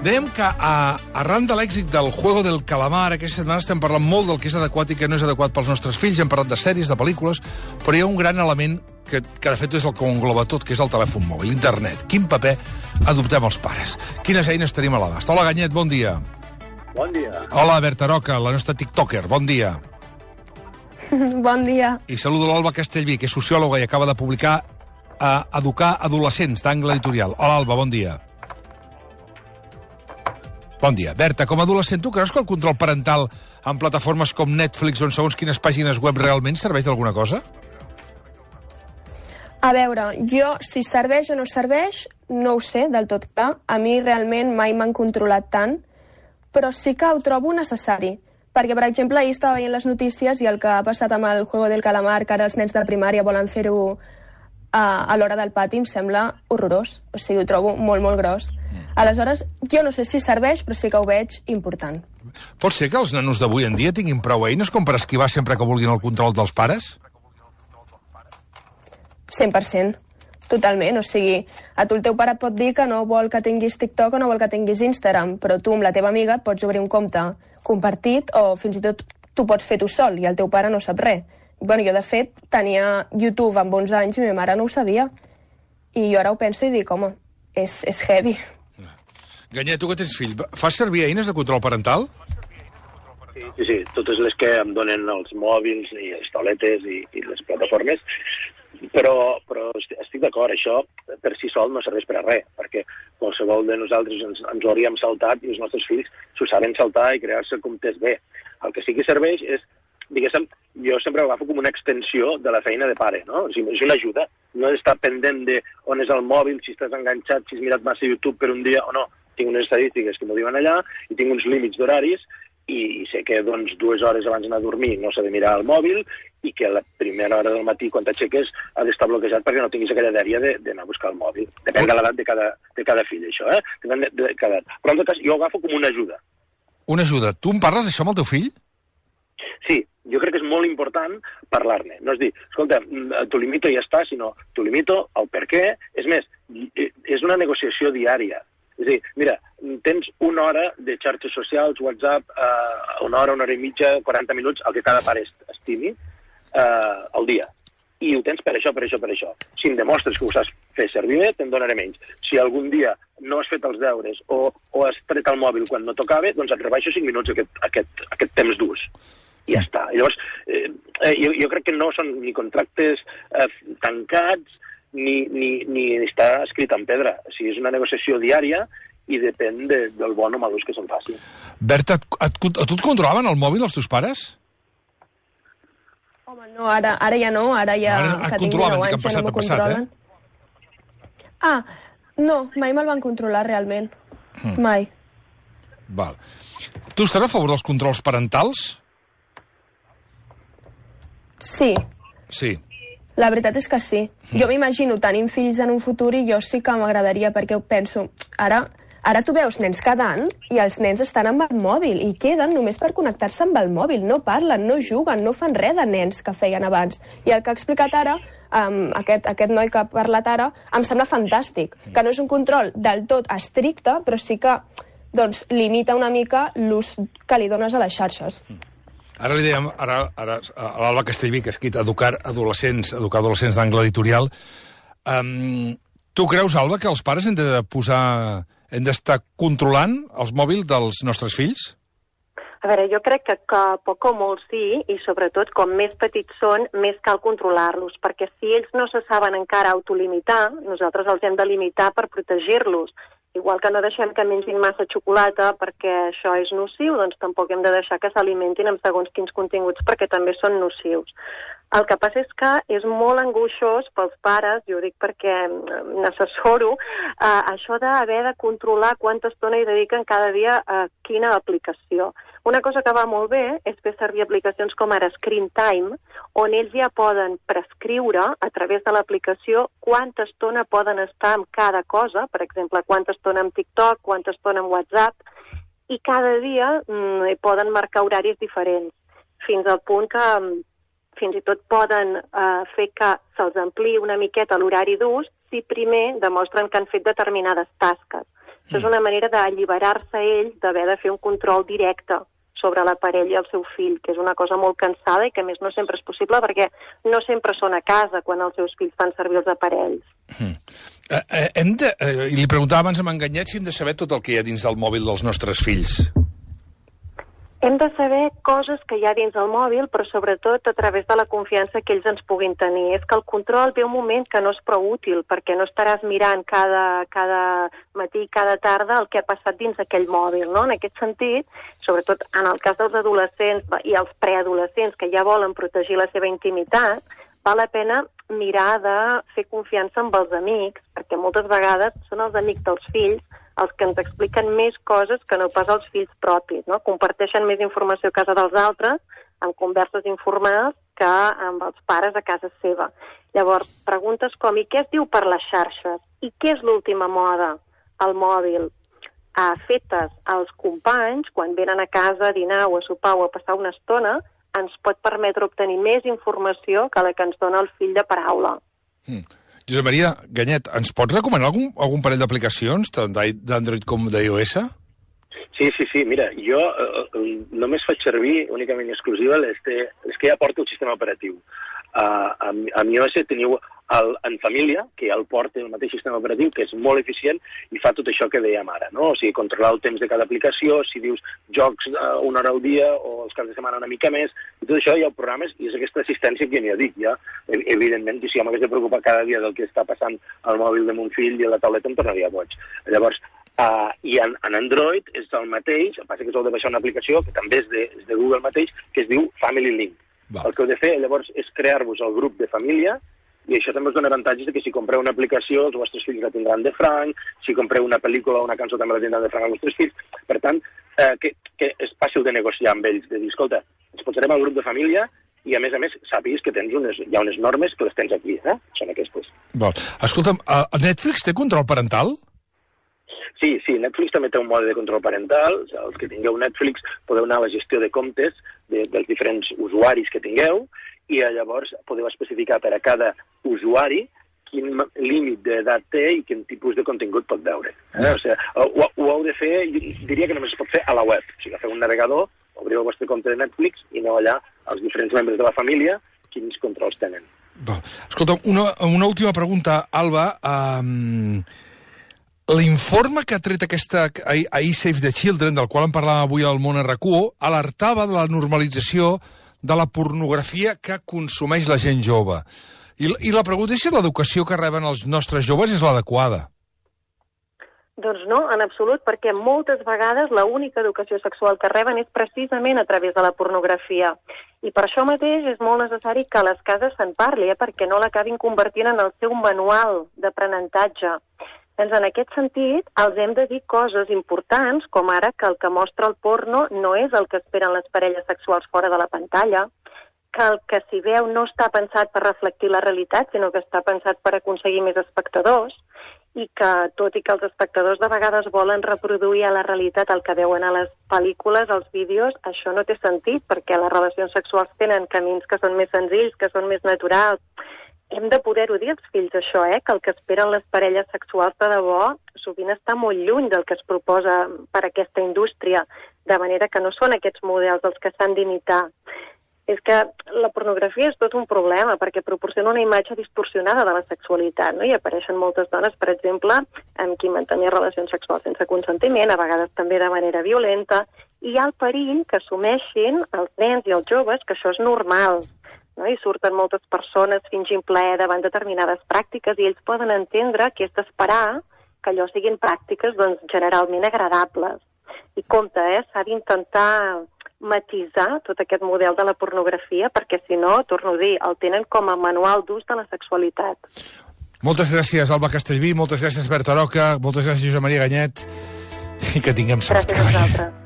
Dèiem que a, arran de l'èxit del Juego del Calamar, aquesta setmana estem parlant molt del que és adequat i que no és adequat pels nostres fills. Hem parlat de sèries, de pel·lícules, però hi ha un gran element que, que de fet és el que ho engloba tot, que és el telèfon mòbil, internet. Quin paper adoptem els pares? Quines eines tenim a l'abast? Hola, Ganyet, bon dia. Bon dia. Hola, Berta Roca, la nostra tiktoker, bon dia. Bon dia. I saludo l'Alba Castellví, que és sociòloga i acaba de publicar a Educar adolescents, d'angle editorial. Hola, Alba, bon dia. Bon dia. Berta, com a adolescent, tu creus que el control parental en plataformes com Netflix, on segons quines pàgines web realment serveix d'alguna cosa? A veure, jo, si serveix o no serveix, no ho sé del tot clar. A mi realment mai m'han controlat tant, però sí que ho trobo necessari. Perquè, per exemple, ahir estava veient les notícies i el que ha passat amb el Juego del Calamar, que ara els nens de primària volen fer-ho a, a l'hora del pati, em sembla horrorós. O sigui, ho trobo molt, molt gros. Aleshores, jo no sé si serveix, però sí que ho veig important. Pot ser que els nanos d'avui en dia tinguin prou eines com per esquivar sempre que vulguin el control dels pares? 100%. Totalment, o sigui, a tu el teu pare pot dir que no vol que tinguis TikTok o no vol que tinguis Instagram, però tu amb la teva amiga et pots obrir un compte compartit o fins i tot tu pots fer tu sol i el teu pare no sap res. Bueno, jo, de fet, tenia YouTube amb 11 anys i ma mare no ho sabia. I jo ara ho penso i dic, home, és, és heavy. Ganyet, tu que tens fill, fas servir eines de control parental? Sí, sí, sí, totes les que em donen els mòbils i les tauletes i, i les plataformes, però, però esti- estic d'acord, això per si sol no serveix per a res, perquè qualsevol de nosaltres ens, ens ho hauríem saltat i els nostres fills s'ho saben saltar i crear-se comptes bé. El que sí que serveix és, diguéssim, jo sempre ho agafo com una extensió de la feina de pare, no? O sigui, és una ajuda. No estar pendent de on és el mòbil, si estàs enganxat, si has mirat massa YouTube per un dia o no. Tinc unes estadístiques que m'ho diuen allà i tinc uns límits d'horaris i sé que doncs, dues hores abans d'anar a dormir no s'ha de mirar el mòbil i que a la primera hora del matí, quan t'aixeques, ha d'estar bloquejat perquè no tinguis aquella dèria de- d'anar a buscar el mòbil. Depèn de l'edat de, cada, de cada fill, això, eh? Depèn de, de cada... Però, en tot cas, jo ho agafo com una ajuda. Una ajuda. Tu em parles d'això amb el teu fill? Sí, jo crec que és molt important parlar-ne. No és dir, escolta, mm, t'ho limito i ja està, sinó t'ho limito, el per què. És més, i- és una negociació diària. És a dir, mira, tens una hora de xarxes socials, WhatsApp, eh, una hora, una hora i mitja, 40 minuts, el que cada pare est- estimi, eh, al dia. I ho tens per això, per això, per això. Si em demostres que ho saps fer servir bé, te'n donaré menys. Si algun dia no has fet els deures o, o has tret el mòbil quan no tocava, doncs et rebaixo 5 minuts aquest, aquest, aquest temps d'ús. I ja està. I llavors, eh, eh, jo, jo crec que no són ni contractes eh, tancats ni, ni, ni està escrit en pedra. O sigui, és una negociació diària i depèn de, del bon o mal ús que se'n faci. Berta, et, et, a tu et controlaven el mòbil els teus pares? Home, no, ara, ara ja no, ara ja... Ara et que controlaven, 19 dic, en anys, ja passat no a m'ho passat, eh? Ah, no, mai me'l van controlar realment. Hmm. Mai. Val. Tu estàs a favor dels controls parentals? Sí, Sí. La veritat és que sí. Jo m'imagino tenint fills en un futur i jo sí que m'agradaria perquè penso, ara, ara tu veus nens quedant i els nens estan amb el mòbil i queden només per connectar-se amb el mòbil. No parlen, no juguen, no fan res de nens que feien abans. I el que ha explicat ara, um, aquest, aquest noi que ha parlat ara, em sembla fantàstic. Que no és un control del tot estricte, però sí que doncs, limita una mica l'ús que li dones a les xarxes. Ara li dèiem, ara, ara a l'Alba Castellví, que ha escrit Educar adolescents, Educar adolescents d'angle editorial. Um, tu creus, Alba, que els pares hem de posar hem d'estar controlant els mòbils dels nostres fills? A veure, jo crec que, que poc o molt sí, i sobretot com més petits són, més cal controlar-los, perquè si ells no se saben encara autolimitar, nosaltres els hem de limitar per protegir-los. Igual que no deixem que mengin massa xocolata perquè això és nociu, doncs tampoc hem de deixar que s'alimentin amb segons quins continguts perquè també són nocius. El que passa és que és molt angoixós pels pares, jo ho dic perquè mm, n'assessoro, eh, això d'haver de controlar quanta estona hi dediquen cada dia a quina aplicació. Una cosa que va molt bé és fer servir aplicacions com ara Screen Time, on ells ja poden prescriure a través de l'aplicació quanta estona poden estar amb cada cosa, per exemple, quanta estona amb TikTok, quanta estona amb WhatsApp, i cada dia mm, poden marcar horaris diferents, fins al punt que mm, fins i tot poden eh, fer que se'ls ampliï una miqueta l'horari d'ús si primer demostren que han fet determinades tasques. Això és una manera d'alliberar-se ell d'haver de fer un control directe sobre la parella i el seu fill, que és una cosa molt cansada i que a més no sempre és possible perquè no sempre són a casa quan els seus fills fan servir els aparells. Mm. Eh, eh, hem de, eh, I li preguntava abans amb enganyet si hem de saber tot el que hi ha dins del mòbil dels nostres fills. Hem de saber coses que hi ha dins el mòbil, però sobretot a través de la confiança que ells ens puguin tenir. És que el control ve un moment que no és prou útil, perquè no estaràs mirant cada, cada matí, cada tarda el que ha passat dins aquell mòbil. No? En aquest sentit, sobretot en el cas dels adolescents i els preadolescents que ja volen protegir la seva intimitat, val la pena mirar de fer confiança amb els amics, perquè moltes vegades són els amics dels fills els que ens expliquen més coses que no pas els fills propis, no? Comparteixen més informació a casa dels altres, amb converses informals, que amb els pares a casa seva. Llavors, preguntes com, i què es diu per les xarxes? I què és l'última moda? al mòbil, a fetes als companys, quan venen a casa a dinar o a sopar o a passar una estona, ens pot permetre obtenir més informació que la que ens dona el fill de paraula. Mm. Josep Maria Ganyet, ens pots recomanar algun, algun parell d'aplicacions, tant d'Android com d'iOS? Sí, sí, sí. Mira, jo eh, eh, només faig servir únicament exclusiva les, de, les que ja porta el sistema operatiu. Uh, amb, amb iOS teniu el, en família, que el porta el mateix sistema operatiu, que és molt eficient i fa tot això que dèiem ara, no? O sigui, controlar el temps de cada aplicació, si dius jocs uh, una hora al dia o els caps de setmana una mica més, i tot això ja ho programes i és aquesta assistència que ja dic, ja, evidentment, si jo m'hagués de preocupar cada dia del que està passant al mòbil de mon fill i a la tauleta em tornaria boig. Llavors, Uh, I en, en Android és el mateix, el que passa que us heu de baixar una aplicació que també és de, és de Google mateix, que es diu Family Link. Va. El que heu de fer llavors és crear-vos el grup de família i això també us dona avantatges de que si compreu una aplicació els vostres fills la tindran de franc, si compreu una pel·lícula o una cançó també la tindran de franc els vostres fills. Per tant, eh, que, que és fàcil de negociar amb ells, de dir, escolta, ens posarem al grup de família i a més a més sàpigues que tens unes, hi ha unes normes que les tens aquí, eh? són aquestes. Bon. Escolta'm, uh, Netflix té control parental? Sí, sí, Netflix també té un mode de control parental. Els que tingueu Netflix podeu anar a la gestió de comptes de, dels diferents usuaris que tingueu i llavors podeu especificar per a cada usuari quin límit d'edat té i quin tipus de contingut pot veure. Eh? O sigui, ho, ho heu de fer, diria que només es pot fer a la web. O sigui, un navegador, obriu el vostre compte de Netflix i aneu allà als diferents membres de la família quins controls tenen. Escolta, una, una última pregunta, Alba. Um, L'informe que ha tret aquesta ahir Save the Children, del qual en parlàvem avui al Món RQ, alertava de la normalització de la pornografia que consumeix la gent jove. I, i la pregunta és si l'educació que reben els nostres joves és l'adequada. Doncs no, en absolut, perquè moltes vegades l'única educació sexual que reben és precisament a través de la pornografia. I per això mateix és molt necessari que a les cases se'n parli, eh, perquè no l'acabin convertint en el seu manual d'aprenentatge. Doncs en aquest sentit, els hem de dir coses importants, com ara que el que mostra el porno no és el que esperen les parelles sexuals fora de la pantalla, que el que s'hi veu no està pensat per reflectir la realitat, sinó que està pensat per aconseguir més espectadors, i que, tot i que els espectadors de vegades volen reproduir a la realitat el que veuen a les pel·lícules, als vídeos, això no té sentit, perquè les relacions sexuals tenen camins que són més senzills, que són més naturals, hem de poder-ho dir als fills, això, eh? que el que esperen les parelles sexuals de debò sovint està molt lluny del que es proposa per aquesta indústria, de manera que no són aquests models els que s'han d'imitar. És que la pornografia és tot un problema perquè proporciona una imatge distorsionada de la sexualitat, no? I apareixen moltes dones, per exemple, amb qui mantenia relacions sexuals sense consentiment, a vegades també de manera violenta, i hi ha el perill que assumeixin els nens i els joves que això és normal, no? i surten moltes persones fingint plaer davant determinades pràctiques i ells poden entendre que és d'esperar que allò siguin pràctiques doncs, generalment agradables. I compte, eh? s'ha d'intentar matisar tot aquest model de la pornografia perquè si no, torno a dir, el tenen com a manual d'ús de la sexualitat. Moltes gràcies, Alba Castellví, moltes gràcies, Berta Roca, moltes gràcies, Josep Maria Ganyet, i que tinguem sort. Gràcies a vosaltres.